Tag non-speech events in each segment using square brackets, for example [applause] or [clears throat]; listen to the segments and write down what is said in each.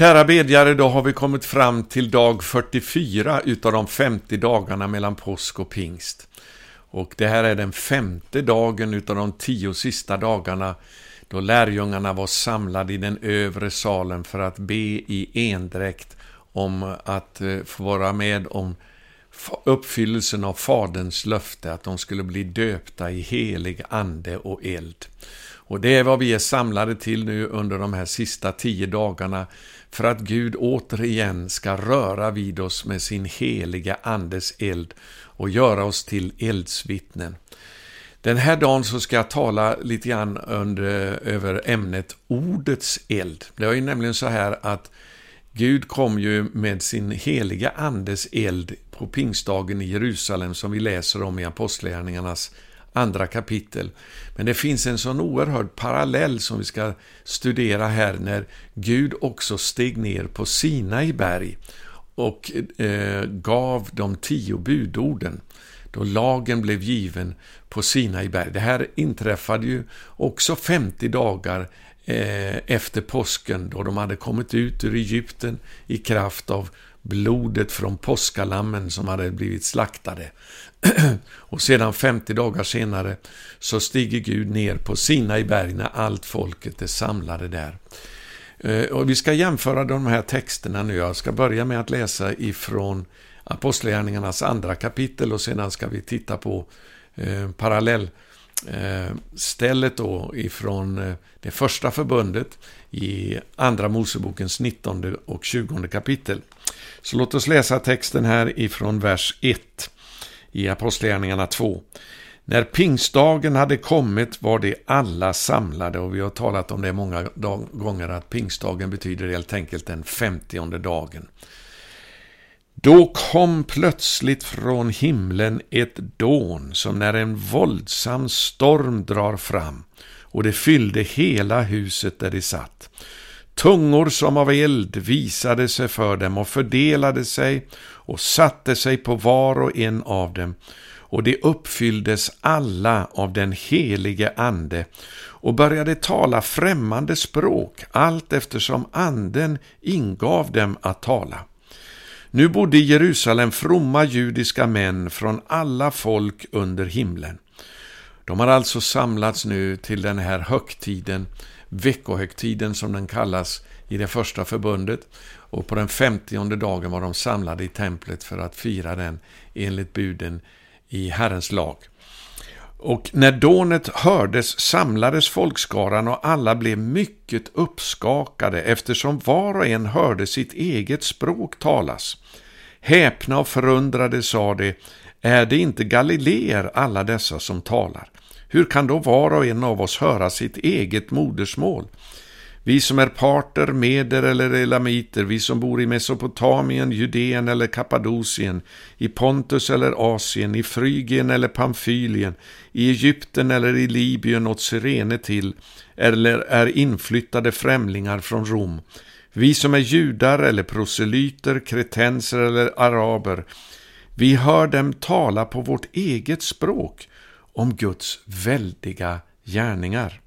Kära bedjare, då har vi kommit fram till dag 44 utav de 50 dagarna mellan påsk och pingst. Och det här är den femte dagen utav de tio sista dagarna då lärjungarna var samlade i den övre salen för att be i endräkt om att eh, få vara med om uppfyllelsen av Faderns löfte att de skulle bli döpta i helig ande och eld. Och det är vad vi är samlade till nu under de här sista tio dagarna för att Gud återigen ska röra vid oss med sin heliga Andes eld och göra oss till eldsvittnen. Den här dagen så ska jag tala lite grann under, över ämnet Ordets eld. Det är ju nämligen så här att Gud kom ju med sin heliga Andes eld på pingstdagen i Jerusalem som vi läser om i Apostlagärningarnas andra kapitel. Men det finns en sån oerhörd parallell som vi ska studera här när Gud också steg ner på Sinai berg och eh, gav de tio budorden då lagen blev given på Sinai berg. Det här inträffade ju också 50 dagar eh, efter påsken då de hade kommit ut ur Egypten i kraft av blodet från påskalammen som hade blivit slaktade. [clears throat] och sedan 50 dagar senare så stiger Gud ner på Sinai berg när allt folket är samlade där. Eh, och vi ska jämföra de här texterna nu. Jag ska börja med att läsa ifrån Apostlagärningarnas andra kapitel och sedan ska vi titta på eh, parallellstället eh, då ifrån eh, det första förbundet i Andra Mosebokens 19 och 20 kapitel. Så låt oss läsa texten här ifrån vers 1 i Apostlagärningarna 2. När pingstdagen hade kommit var de alla samlade och vi har talat om det många gånger att pingstdagen betyder helt enkelt den femtionde dagen. Då kom plötsligt från himlen ett dån som när en våldsam storm drar fram och det fyllde hela huset där de satt. Tungor som av eld visade sig för dem och fördelade sig och satte sig på var och en av dem och de uppfylldes alla av den helige Ande och började tala främmande språk allt eftersom Anden ingav dem att tala. Nu bodde i Jerusalem fromma judiska män från alla folk under himlen. De har alltså samlats nu till den här högtiden, veckohögtiden som den kallas i det första förbundet. Och på den femtionde dagen var de samlade i templet för att fira den enligt buden i Herrens lag. Och när dånet hördes samlades folkskaran och alla blev mycket uppskakade eftersom var och en hörde sitt eget språk talas. Häpna och förundrade sa de, är det inte galileer alla dessa som talar? Hur kan då var och en av oss höra sitt eget modersmål? Vi som är parter, meder eller elamiter, vi som bor i Mesopotamien, Judeen eller Kappadokien, i Pontus eller Asien, i Frygien eller Pamfylien, i Egypten eller i Libyen åt Syrene till, eller är inflyttade främlingar från Rom. Vi som är judar eller proselyter, kretenser eller araber, vi hör dem tala på vårt eget språk om Guds väldiga gärningar.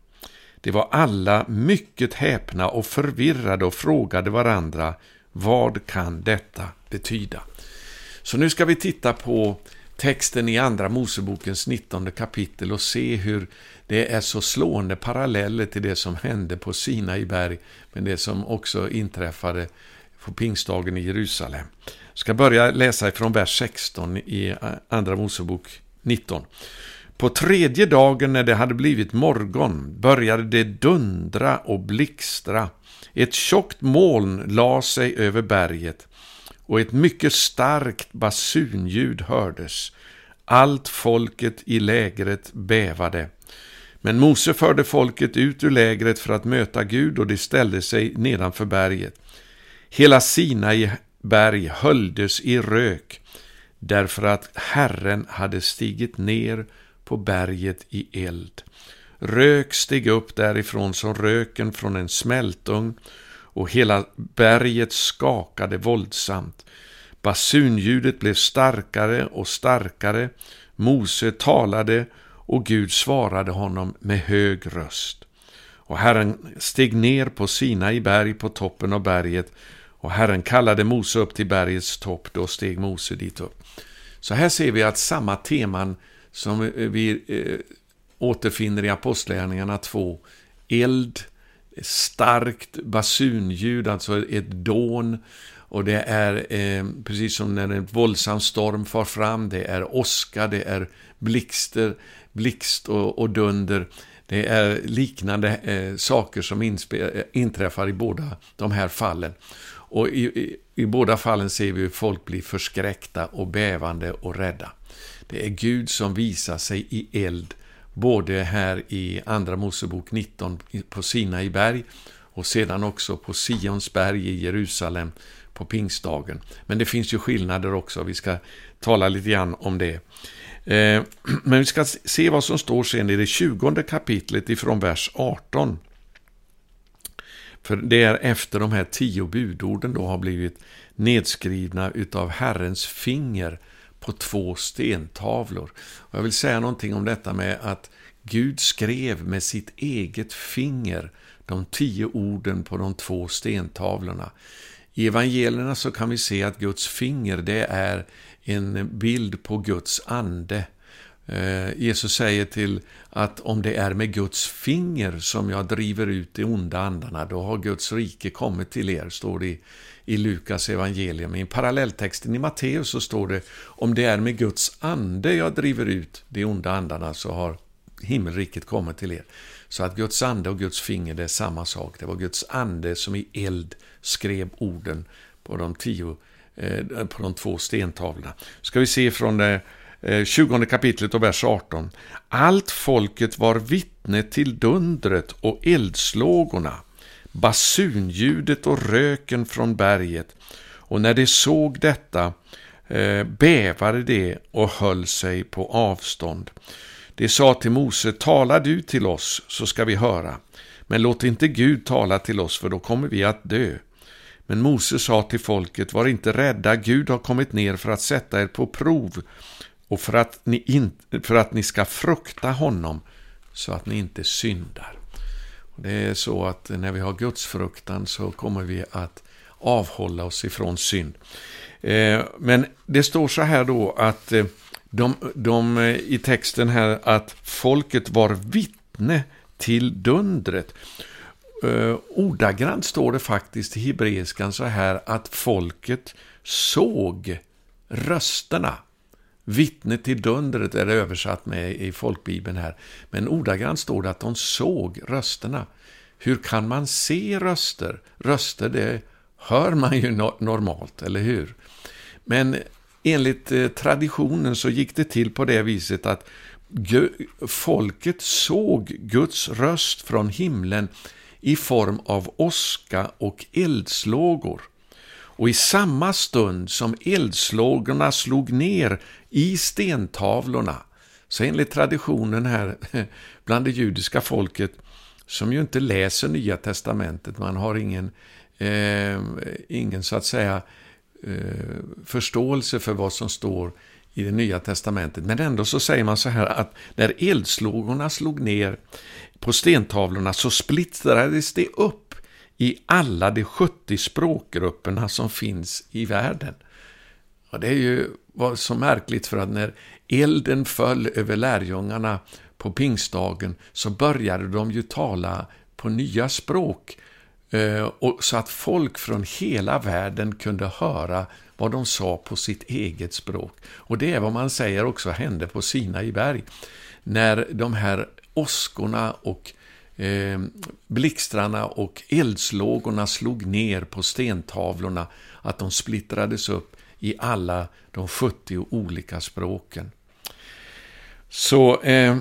De var alla mycket häpna och förvirrade och frågade varandra, vad kan detta betyda? Så nu ska vi titta på texten i Andra Mosebokens 19 kapitel och se hur det är så slående paralleller till det som hände på Sinai berg, men det som också inträffade på pingstdagen i Jerusalem. Jag ska börja läsa ifrån vers 16 i Andra Mosebok 19. På tredje dagen när det hade blivit morgon började det dundra och blixtra. Ett tjockt moln la sig över berget och ett mycket starkt basunljud hördes. Allt folket i lägret bävade. Men Mose förde folket ut ur lägret för att möta Gud och de ställde sig nedanför berget. Hela Sinai berg höljdes i rök därför att Herren hade stigit ner på berget i eld. Rök steg upp därifrån som röken från en smältugn och hela berget skakade våldsamt. Basunljudet blev starkare och starkare. Mose talade och Gud svarade honom med hög röst. Och Herren steg ner på Sina i berg på toppen av berget och Herren kallade Mose upp till bergets topp, då steg Mose dit upp. Så här ser vi att samma teman som eh, vi eh, återfinner i Apostlagärningarna 2, eld, starkt basunljud, alltså ett dån, och det är eh, precis som när en våldsam storm far fram, det är åska, det är blixter, blixt och, och dunder. Det är liknande eh, saker som eh, inträffar i båda de här fallen. Och i, i, i, båda fallen ser vi hur folk blir förskräckta och bävande och rädda. Det är Gud som visar sig i eld, både här i Andra Mosebok 19 på Sinai berg och sedan också på Sions berg i Jerusalem på pingstdagen. Men det finns ju skillnader också, vi ska tala lite grann om det. Eh, [clears throat] men vi ska se vad som står sen i det 20 kapitlet ifrån vers 18. För det är efter de här tio budorden då har blivit nedskrivna utav Herrens finger på två stentavlor. Och jag vill säga någonting om detta med att Gud skrev med sitt eget finger de tio orden på de två stentavlorna. I evangelierna så kan vi se att Guds finger det är en bild på Guds ande. Eh, Jesus säger till att om det är med Guds finger som jag driver ut de onda andarna, då har Guds rike kommit till er, står det i, i Lukas evangelium. I parallelltexten i Matteus så står det om det är med Guds ande jag driver ut de onda andarna så har himmelriket kommit till er. Så att Guds ande och Guds finger det är samma sak. Det var Guds ande som i eld skrev orden på de tio eh, på de två stentavlorna. Ska vi se från det Eh, 20 kapitlet och vers 18. Allt folket var vittne till dundret och eldslågorna, basunljudet och röken från berget. Och när de såg detta eh, bävade de och höll sig på avstånd. De sa till Mose, tala du till oss så ska vi höra, men låt inte Gud tala till oss för då kommer vi att dö. Men Mose sa till folket, var inte rädda, Gud har kommit ner för att sätta er på prov och för att ni, in, för att ni ska frukta honom så att ni inte syndar. Det är så att när vi har Guds fruktan så kommer vi att avhålla oss ifrån synd. Eh, men det står så här då att eh, de, de, eh, i texten här att folket var vittne till dundret. Ordagrant står det faktiskt i hebreiskan så här att folket såg rösterna. Vittne till dundret är det översatt med i folkbibeln här. Men ordagrant står det att de såg rösterna. Hur kan man se röster? Röster, det hör man ju no normalt, eller hur? Men enligt eh, traditionen så gick det till på det viset att folket såg Guds röst från himlen i form av åska och eldslågor. Och i samma stund som eldslågorna slog ner i stentavlorna, så enligt traditionen här [laughs] bland det judiska folket, som ju inte läser Nya Testamentet, man har ingen, eh, ingen så att säga eh, förståelse för vad som står i det Nya Testamentet. Men ändå så säger man så här att när eldslågorna slog ner på stentavlorna så splittrades det upp i alla de 70 språkgrupperna som finns i världen. Och det är ju var så märkligt för att när elden föll över lärjungarna på pingstdagen så började de ju tala på nya språk eh, och så att folk från hela världen kunde höra vad de sa på sitt eget språk. Och det är vad man säger också hände på Sinai berg. När de här åskorna och eh, blixtrarna och eldslågorna slog ner på stentavlorna, att de splittrades upp i alla de 70 olika språken. Så eh,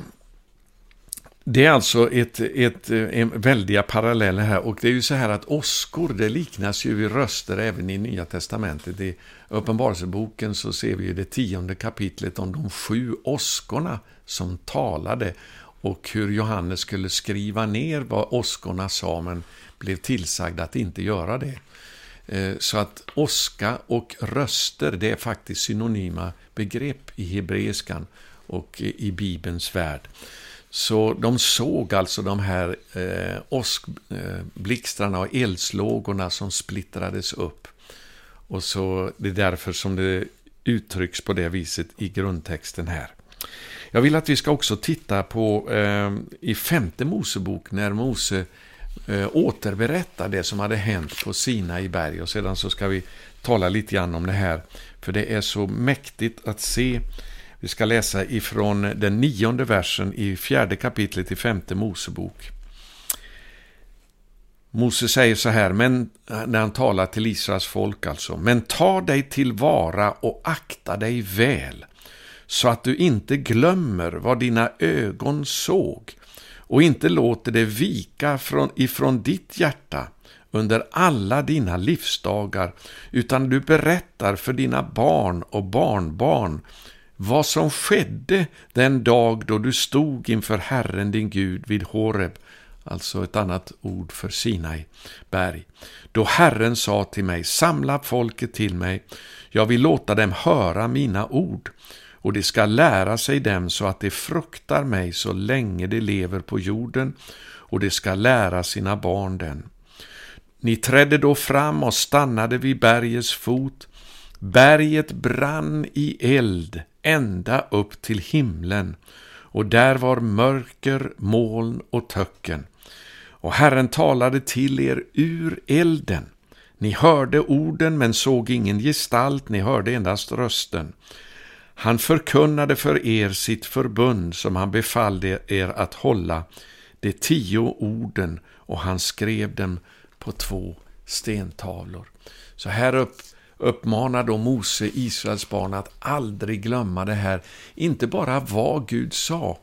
det är alltså ett, ett, eh, en väldiga paralleller här och det är ju så här att åskor, det liknas ju vid röster även i Nya Testamentet. I Uppenbarelseboken så ser vi ju det tionde kapitlet om de sju åskorna som talade och hur Johannes skulle skriva ner vad åskorna sa men blev tillsagd att inte göra det. Eh, så att åska och röster, det är faktiskt synonyma begrepp i hebreiskan och i Bibelns värld. Så de såg alltså de här eh, och eldslågorna som splittrades upp. Och så Det är därför som det uttrycks på det viset i grundtexten här. Jag vill att vi ska också titta på eh, i femte Mosebok när Mose eh, återberättar det som hade hänt på Sina i berg. Och sedan så ska vi tala lite grann om det här. För det är så mäktigt att se. Vi ska läsa ifrån den nionde versen i fjärde kapitlet i femte Mosebok. Mose säger så här, men, eh, när han talar till Israels folk alltså. Men ta dig tillvara och akta dig väl, så att du inte glömmer vad dina ögon såg och inte låter det vika från, ifrån ditt hjärta under alla dina livsdagar, utan du berättar för dina barn och barnbarn vad som skedde den dag då du stod inför Herren din Gud vid Horeb, alltså ett annat ord för Sinai berg. Då Herren sa till mig, samla folket till mig, jag vill låta dem höra mina ord, och de ska lära sig dem så att de fruktar mig så länge de lever på jorden, och de ska lära sina barn den. Ni trädde då fram och stannade vid bergets fot. Berget brann i eld ända upp till himlen, och där var mörker, moln och töcken. Och Herren talade till er ur elden. Ni hörde orden men såg ingen gestalt, ni hörde endast rösten. Han förkunnade för er sitt förbund som han befallde er att hålla, de tio orden, och han skrev dem på två stentavlor. Så här upp, uppmanar då Mose Israels barn att aldrig glömma det här, inte bara vad Gud sa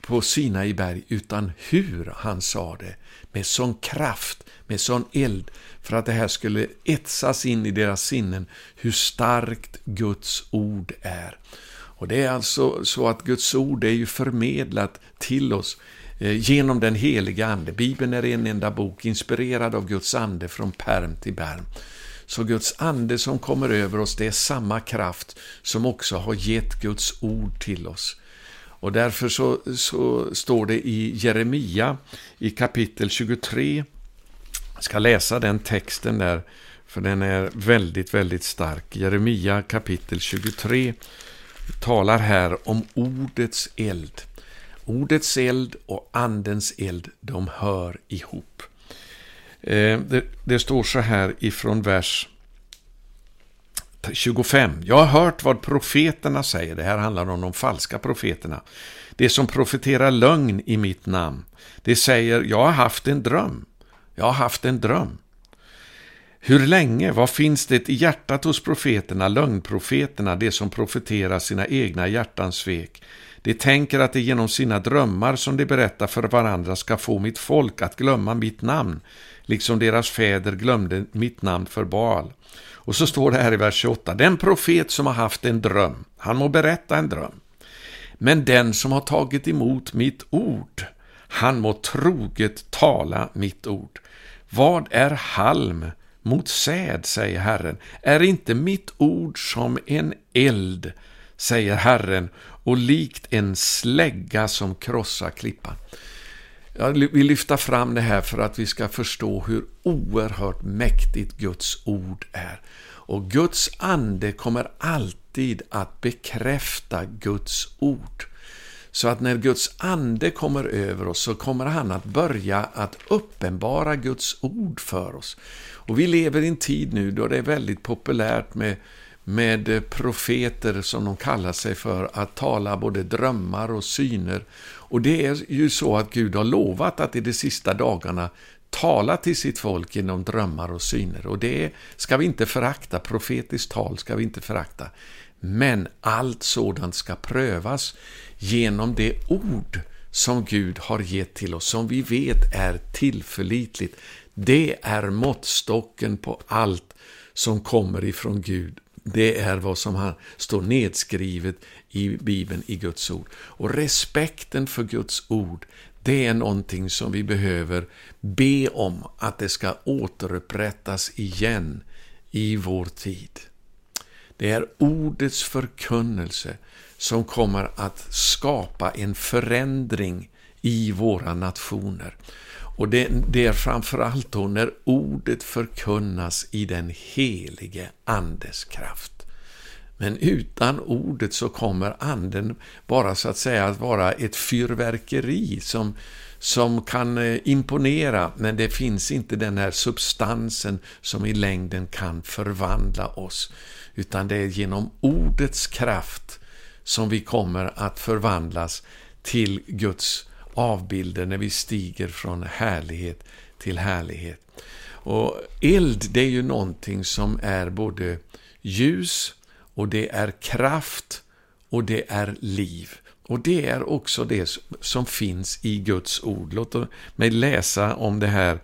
på Sinai berg, utan hur han sa det, med sån kraft, med sån eld, för att det här skulle etsas in i deras sinnen, hur starkt Guds ord är. Och det är alltså så att Guds ord är ju förmedlat till oss eh, genom den heliga Ande. Bibeln är en enda bok, inspirerad av Guds Ande från perm till perm. Så Guds ande som kommer över oss, det är samma kraft som också har gett Guds ord till oss. Och därför så, så står det i Jeremia i kapitel 23, ska läsa den texten där, för den är väldigt, väldigt stark. Jeremia kapitel 23 talar här om ordets eld. Ordets eld och andens eld, de hör ihop. Eh, det, det står så här ifrån vers 25. Jag har hört vad profeterna säger. Det här handlar om de falska profeterna. Det som profeterar lögn i mitt namn. Det säger, jag har haft en dröm. Jag har haft en dröm. Hur länge? Vad finns det i hjärtat hos profeterna, lögnprofeterna, det som profeterar sina egna hjärtans svek? De tänker att de genom sina drömmar som de berättar för varandra ska få mitt folk att glömma mitt namn, liksom deras fäder glömde mitt namn för Baal. Och så står det här i vers 28, den profet som har haft en dröm, han må berätta en dröm. Men den som har tagit emot mitt ord, han må troget tala mitt ord. Vad är halm mot säd, säger Herren. Är inte mitt ord som en eld, säger Herren, och likt en slägga som krossar klippan. Jag vill lyfta fram det här för att vi ska förstå hur oerhört mäktigt Guds ord är. Och Guds ande kommer alltid att bekräfta Guds ord. Så att när Guds ande kommer över oss så kommer han att börja att uppenbara Guds ord för oss. Och vi lever i en tid nu då det är väldigt populärt med med profeter som de kallar sig för att tala både drömmar och syner. Och det är ju så att Gud har lovat att i de sista dagarna tala till sitt folk genom drömmar och syner. Och det ska vi inte förakta, profetiskt tal ska vi inte förakta. Men allt sådant ska prövas genom det ord som Gud har gett till oss, som vi vet är tillförlitligt. Det är måttstocken på allt som kommer ifrån Gud det är vad som har, står nedskrivet i Bibeln, i Guds ord. Och respekten för Guds ord, det är någonting som vi behöver be om att det ska återupprättas igen i vår tid. Det är ordets förkunnelse som kommer att skapa en förändring i våra nationer. Och det, det är framförallt då när ordet förkunnas i den helige Andes kraft. Men utan ordet så kommer anden bara så att säga att vara ett fyrverkeri som, som kan eh, imponera, men det finns inte den här substansen som i längden kan förvandla oss. Utan det är genom ordets kraft som vi kommer att förvandlas till Guds avbilder när vi stiger från härlighet till härlighet. Och eld, det är ju någonting som är både ljus och det är kraft och det är liv. Och det är också det som finns i Guds ord. Låt mig läsa om det här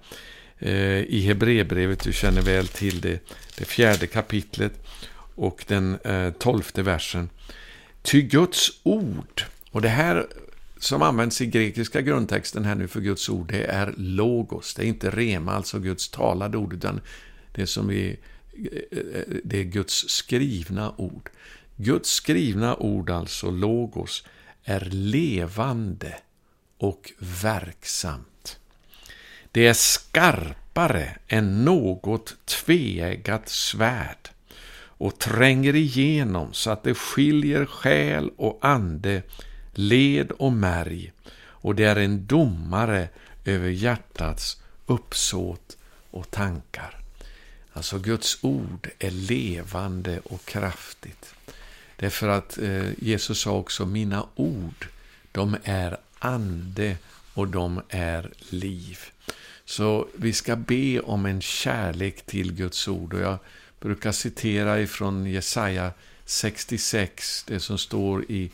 eh, i Hebreerbrevet, du känner väl till det, det fjärde kapitlet och den eh, tolfte versen. Ty Guds ord, och det här som används i grekiska grundtexten här nu för Guds ord, det är logos. Det är inte rema, alltså Guds talade ord, utan det som vi det är Guds skrivna ord. Guds skrivna ord, alltså logos, är levande och verksamt. Det är skarpare än något tveeggat svärd och tränger igenom så att det skiljer själ och ande, led och märg och det är en domare över hjärtats uppsåt och tankar. Alltså Guds ord är levande och kraftigt. Därför att eh, Jesus sa också, mina ord, de är ande och de är liv. Så vi ska be om en kärlek till Guds ord. Och jag brukar citera ifrån Jesaja 66, det som står i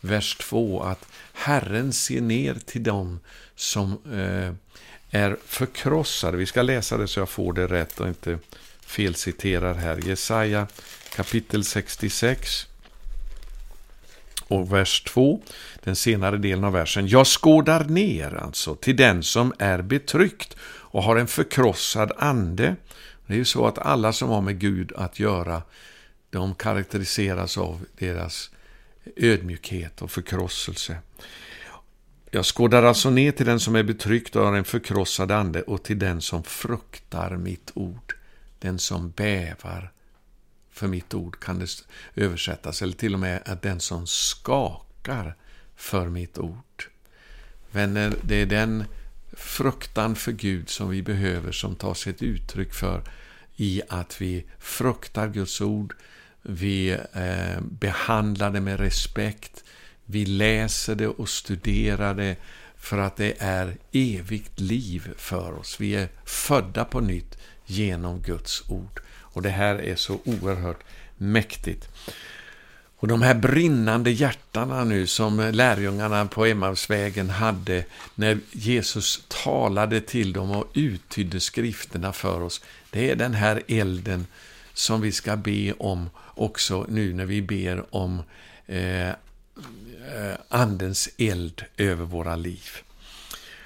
vers 2, att Herren ser ner till dem som eh, är förkrossade. Vi ska läsa det så jag får det rätt och inte felciterar här. Jesaja kapitel 66 och vers 2, den senare delen av versen. Jag skådar ner alltså till den som är betryckt och har en förkrossad ande. Det är ju så att alla som har med Gud att göra, de karaktäriseras av deras ödmjukhet och förkrosselse. Jag skådar alltså ner till den som är betryckt och har en förkrossad ande och till den som fruktar mitt ord. Den som bävar för mitt ord kan det översättas, eller till och med att den som skakar för mitt ord. Vänner, det är den fruktan för Gud som vi behöver som tar sig ett uttryck för i att vi fruktar Guds ord, vi eh, behandlar det med respekt, vi läser det och studerar det för att det är evigt liv för oss. Vi är födda på nytt genom Guds ord. Och det här är så oerhört mäktigt. Och de här brinnande hjärtana nu som lärjungarna på Emmausvägen hade när Jesus talade till dem och uttydde skrifterna för oss, det är den här elden som vi ska be om också nu när vi ber om eh, eh andens eld över våra liv.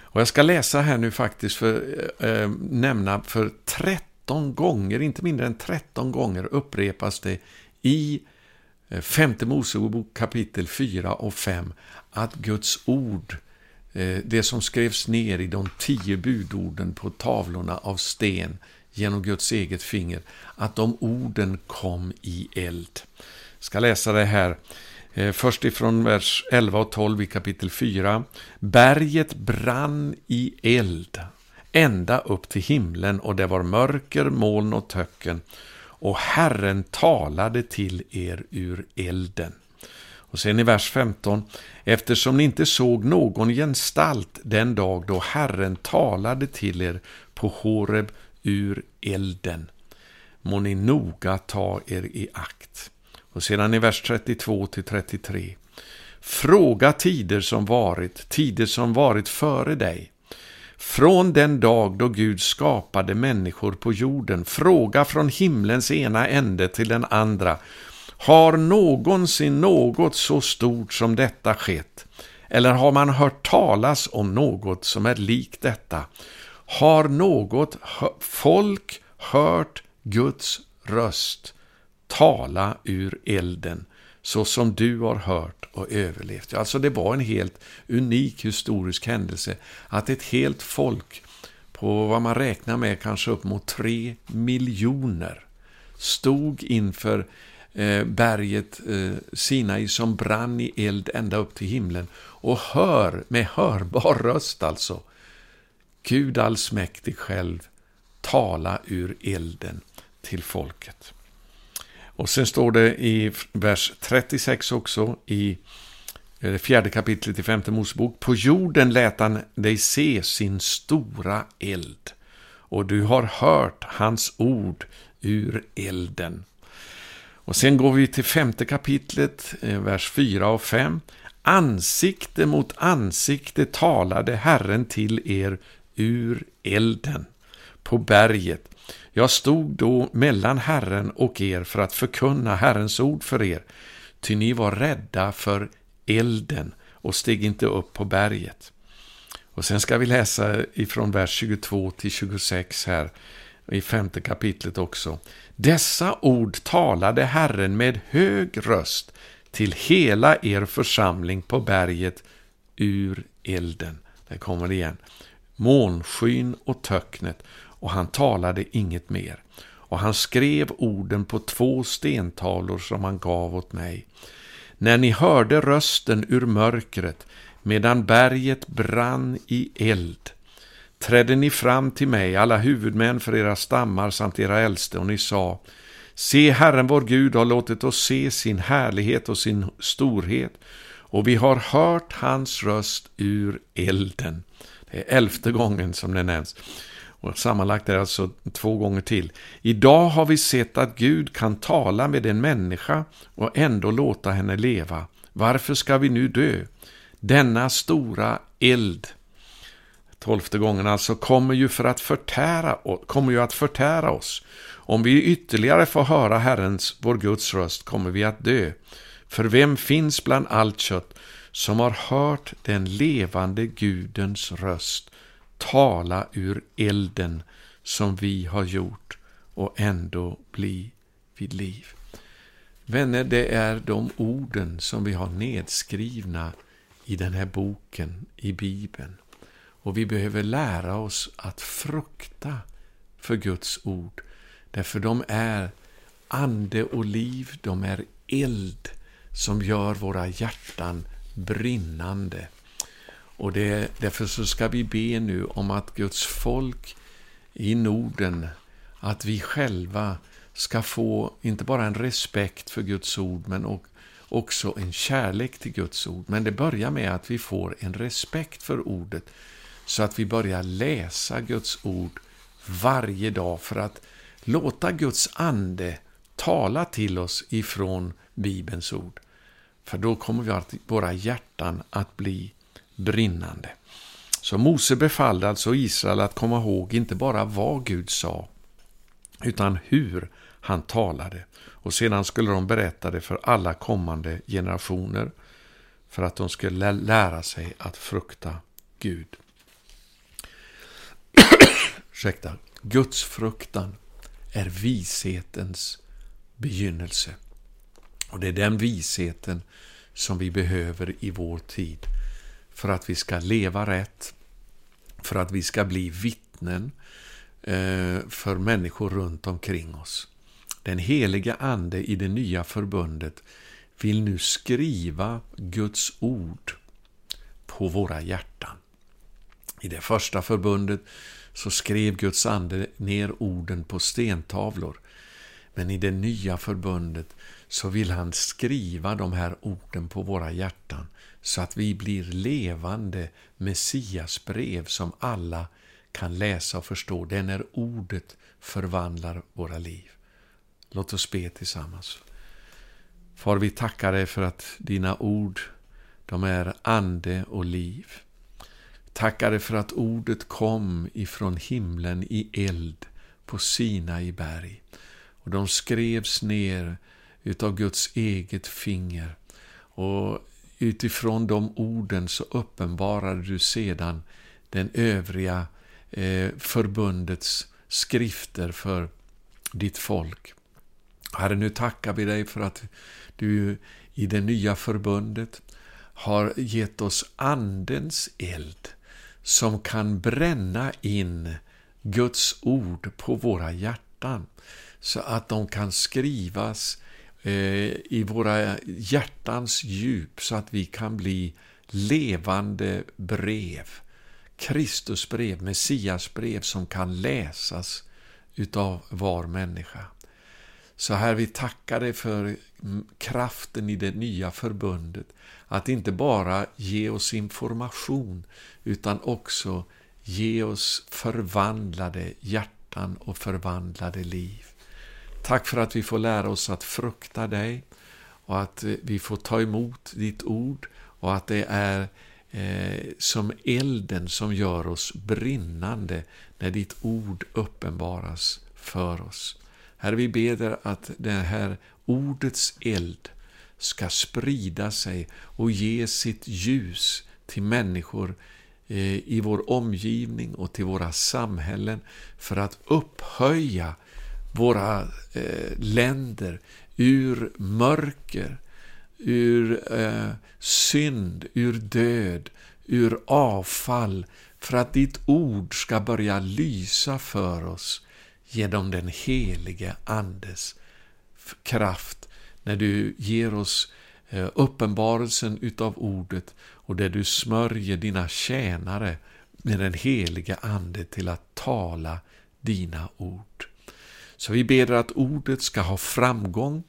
Och jag ska läsa här nu faktiskt för eh, eh nämna för 13 gånger, inte mindre än 13 gånger upprepas det i Eh, femte Mosebok kapitel 4 och 5 att Guds ord, eh, det som skrevs ner i de tio budorden på tavlorna av sten genom Guds eget finger, att de orden kom i eld. Jag ska läsa det här eh, först ifrån vers 11 och 12 i kapitel 4. Berget brann i eld ända upp till himlen och det var mörker, moln och töcken och Herren talade till er ur elden. Och sen i vers 15. Eftersom ni inte såg någon gestalt den dag då Herren talade till er på Horeb ur elden, må ni noga ta er i akt. Och sedan i vers 32 till 33. Fråga tider som varit, tider som varit före dig. Från den dag då Gud skapade människor på jorden, fråga från himlens ena ände till den andra. Har någonsin något så stort som detta skett? Eller har man hört talas om något som är likt detta? Har något folk hört Guds röst? tala ur elden, så som du har hört och överlevt. Alltså det var en helt unik historisk händelse att ett helt folk på vad man räknar med kanske upp mot tre miljoner stod inför eh, berget eh, Sinai som brann i eld ända upp till himlen och hör med hörbar röst alltså Gud allsmäktig själv tala ur elden till folket. Och sen står det i vers 36 också i det fjärde kapitlet i femte Mosebok. På jorden lät han dig se sin stora eld och du har hört hans ord ur elden. Och sen går vi till femte kapitlet, eh, vers 4 och 5. Ansikte mot ansikte talade Herren till er ur elden på berget. Jag stod då mellan Herren och er för att förkunna Herrens ord för er, ty ni var rädda för elden och steg inte upp på berget. Och sen ska vi läsa ifrån vers 22 till 26 här i femte kapitlet också. Dessa ord talade Herren med hög röst till hela er församling på berget ur elden. Där kommer det igen. Månskyn och töcknet och han talade inget mer. Och han skrev orden på två stentavlor som han gav åt mig. När ni hörde rösten ur mörkret medan berget brann i eld trädde ni fram till mig, alla huvudmän för era stammar samt era äldste, och ni sa Se, Herren vår Gud har låtit oss se sin härlighet och sin storhet, och vi har hört hans röst ur elden. Eh, elfte gången som det nämns. Och sammanlagt är det alltså två gånger till. Idag har vi sett att Gud kan tala med en människa och ändå låta henne leva. Varför ska vi nu dö? Denna stora eld, tolfte gången alltså, kommer ju, för att förtära, kommer ju att förtära oss. Om vi ytterligare får höra Herrens, vår Guds röst, kommer vi att dö. För vem finns bland allt kött som har hört den levande Gudens röst tala ur elden som vi har gjort och ändå bli vid liv. Vänner, det är de orden som vi har nedskrivna i den här boken, i Bibeln. Och vi behöver lära oss att frukta för Guds ord, därför de är ande och liv, de är eld som gör våra hjärtan brinnande. Och det, därför så ska vi be nu om att Guds folk i Norden, att vi själva ska få inte bara en respekt för Guds ord, men också en kärlek till Guds ord. Men det börjar med att vi får en respekt för ordet, så att vi börjar läsa Guds ord varje dag för att låta Guds ande tala till oss ifrån Bibelns ord. För då kommer vi att, våra hjärtan att bli brinnande. Så Mose befallde alltså Israel att komma ihåg inte bara vad Gud sa, utan hur han talade. Och sedan skulle de berätta det för alla kommande generationer, för att de skulle lära sig att frukta Gud. [clears throat] Ursäkta. Guds fruktan är vishetens begynnelse. Och det är den visheten som vi behöver i vår tid för att vi ska leva rätt, för att vi ska bli vittnen eh, för människor runt omkring oss. Den heliga Ande i det nya förbundet vill nu skriva Guds ord på våra hjärtan. I det första förbundet så skrev Guds ande ner orden på stentavlor. Men i det nya förbundet så vill han skriva de här orden på våra hjärtan så att vi blir levande Messiasbrev som alla kan läsa och förstå. Det är när ordet förvandlar våra liv. Låt oss be tillsammans. Far, vi tackar dig för att dina ord, de är ande och liv. Tackar dig för att ordet kom ifrån himlen i eld på Sina i berg. Och de skrevs ner utav Guds eget finger. Och utifrån de orden så uppenbarade du sedan den övriga eh, förbundets skrifter för ditt folk. Herre, nu tackar vi dig för att du i det nya förbundet har gett oss Andens eld som kan bränna in Guds ord på våra hjärtan så att de kan skrivas Eh, i våra hjärtans djup så att vi kan bli levande brev. Kristusbrev, Messiasbrev som kan läsas utav var människa. Så här vi tackar dig för kraften i det nya förbundet. Att inte bara ge oss information utan också ge oss förvandlade hjärtan och förvandlade liv. Tack för att vi får lära oss att frukta dig och att eh, vi får ta emot ditt ord och att det är eh, som elden som gör oss brinnande när ditt ord uppenbaras för oss. Herre, vi ber att det här ordets eld ska sprida sig och ge sitt ljus till människor eh, i vår omgivning och till våra samhällen för att upphöja våra eh, länder ur mörker, ur eh, synd, ur död, ur avfall, för att ditt ord ska börja lysa för oss genom den helige Andes kraft, när du ger oss eh, uppenbarelsen utav ordet och där du smörjer dina tjänare med den helige Ande till att tala dina ord. Så vi ber att ordet ska ha framgång,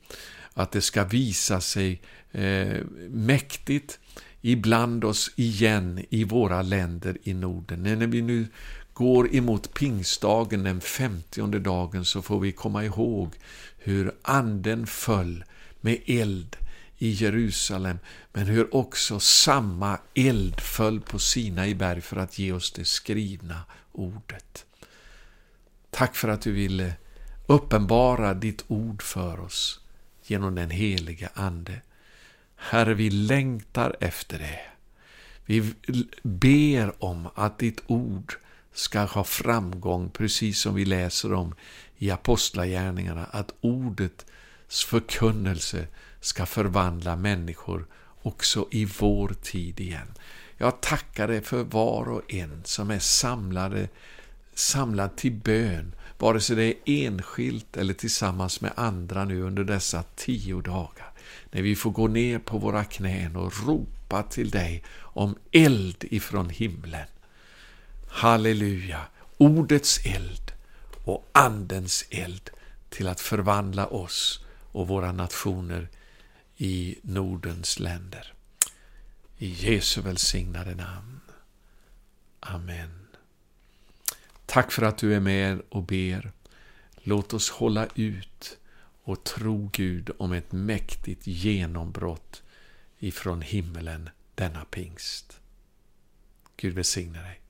att det ska visa sig eh, mäktigt ibland oss igen i våra länder i Norden. När vi nu går emot pingstdagen, den femtionde dagen, så får vi komma ihåg hur anden föll med eld i Jerusalem, men hur också samma eld föll på Sinai berg för att ge oss det skrivna ordet. Tack för att du ville uppenbara ditt ord för oss genom den heliga Ande. Herre, vi längtar efter det. Vi ber om att ditt ord ska ha framgång, precis som vi läser om i Apostlagärningarna, att ordets förkunnelse ska förvandla människor också i vår tid igen. Jag tackar dig för var och en som är samlade, samlad till bön, vare sig det är enskilt eller tillsammans med andra nu under dessa tio dagar. När vi får gå ner på våra knän och ropa till dig om eld ifrån himlen. Halleluja! Ordets eld och Andens eld till att förvandla oss och våra nationer i Nordens länder. I Jesu välsignade namn. Amen. Tack för att du är med och ber. Låt oss hålla ut och tro Gud om ett mäktigt genombrott ifrån himmelen denna pingst. Gud välsigne dig.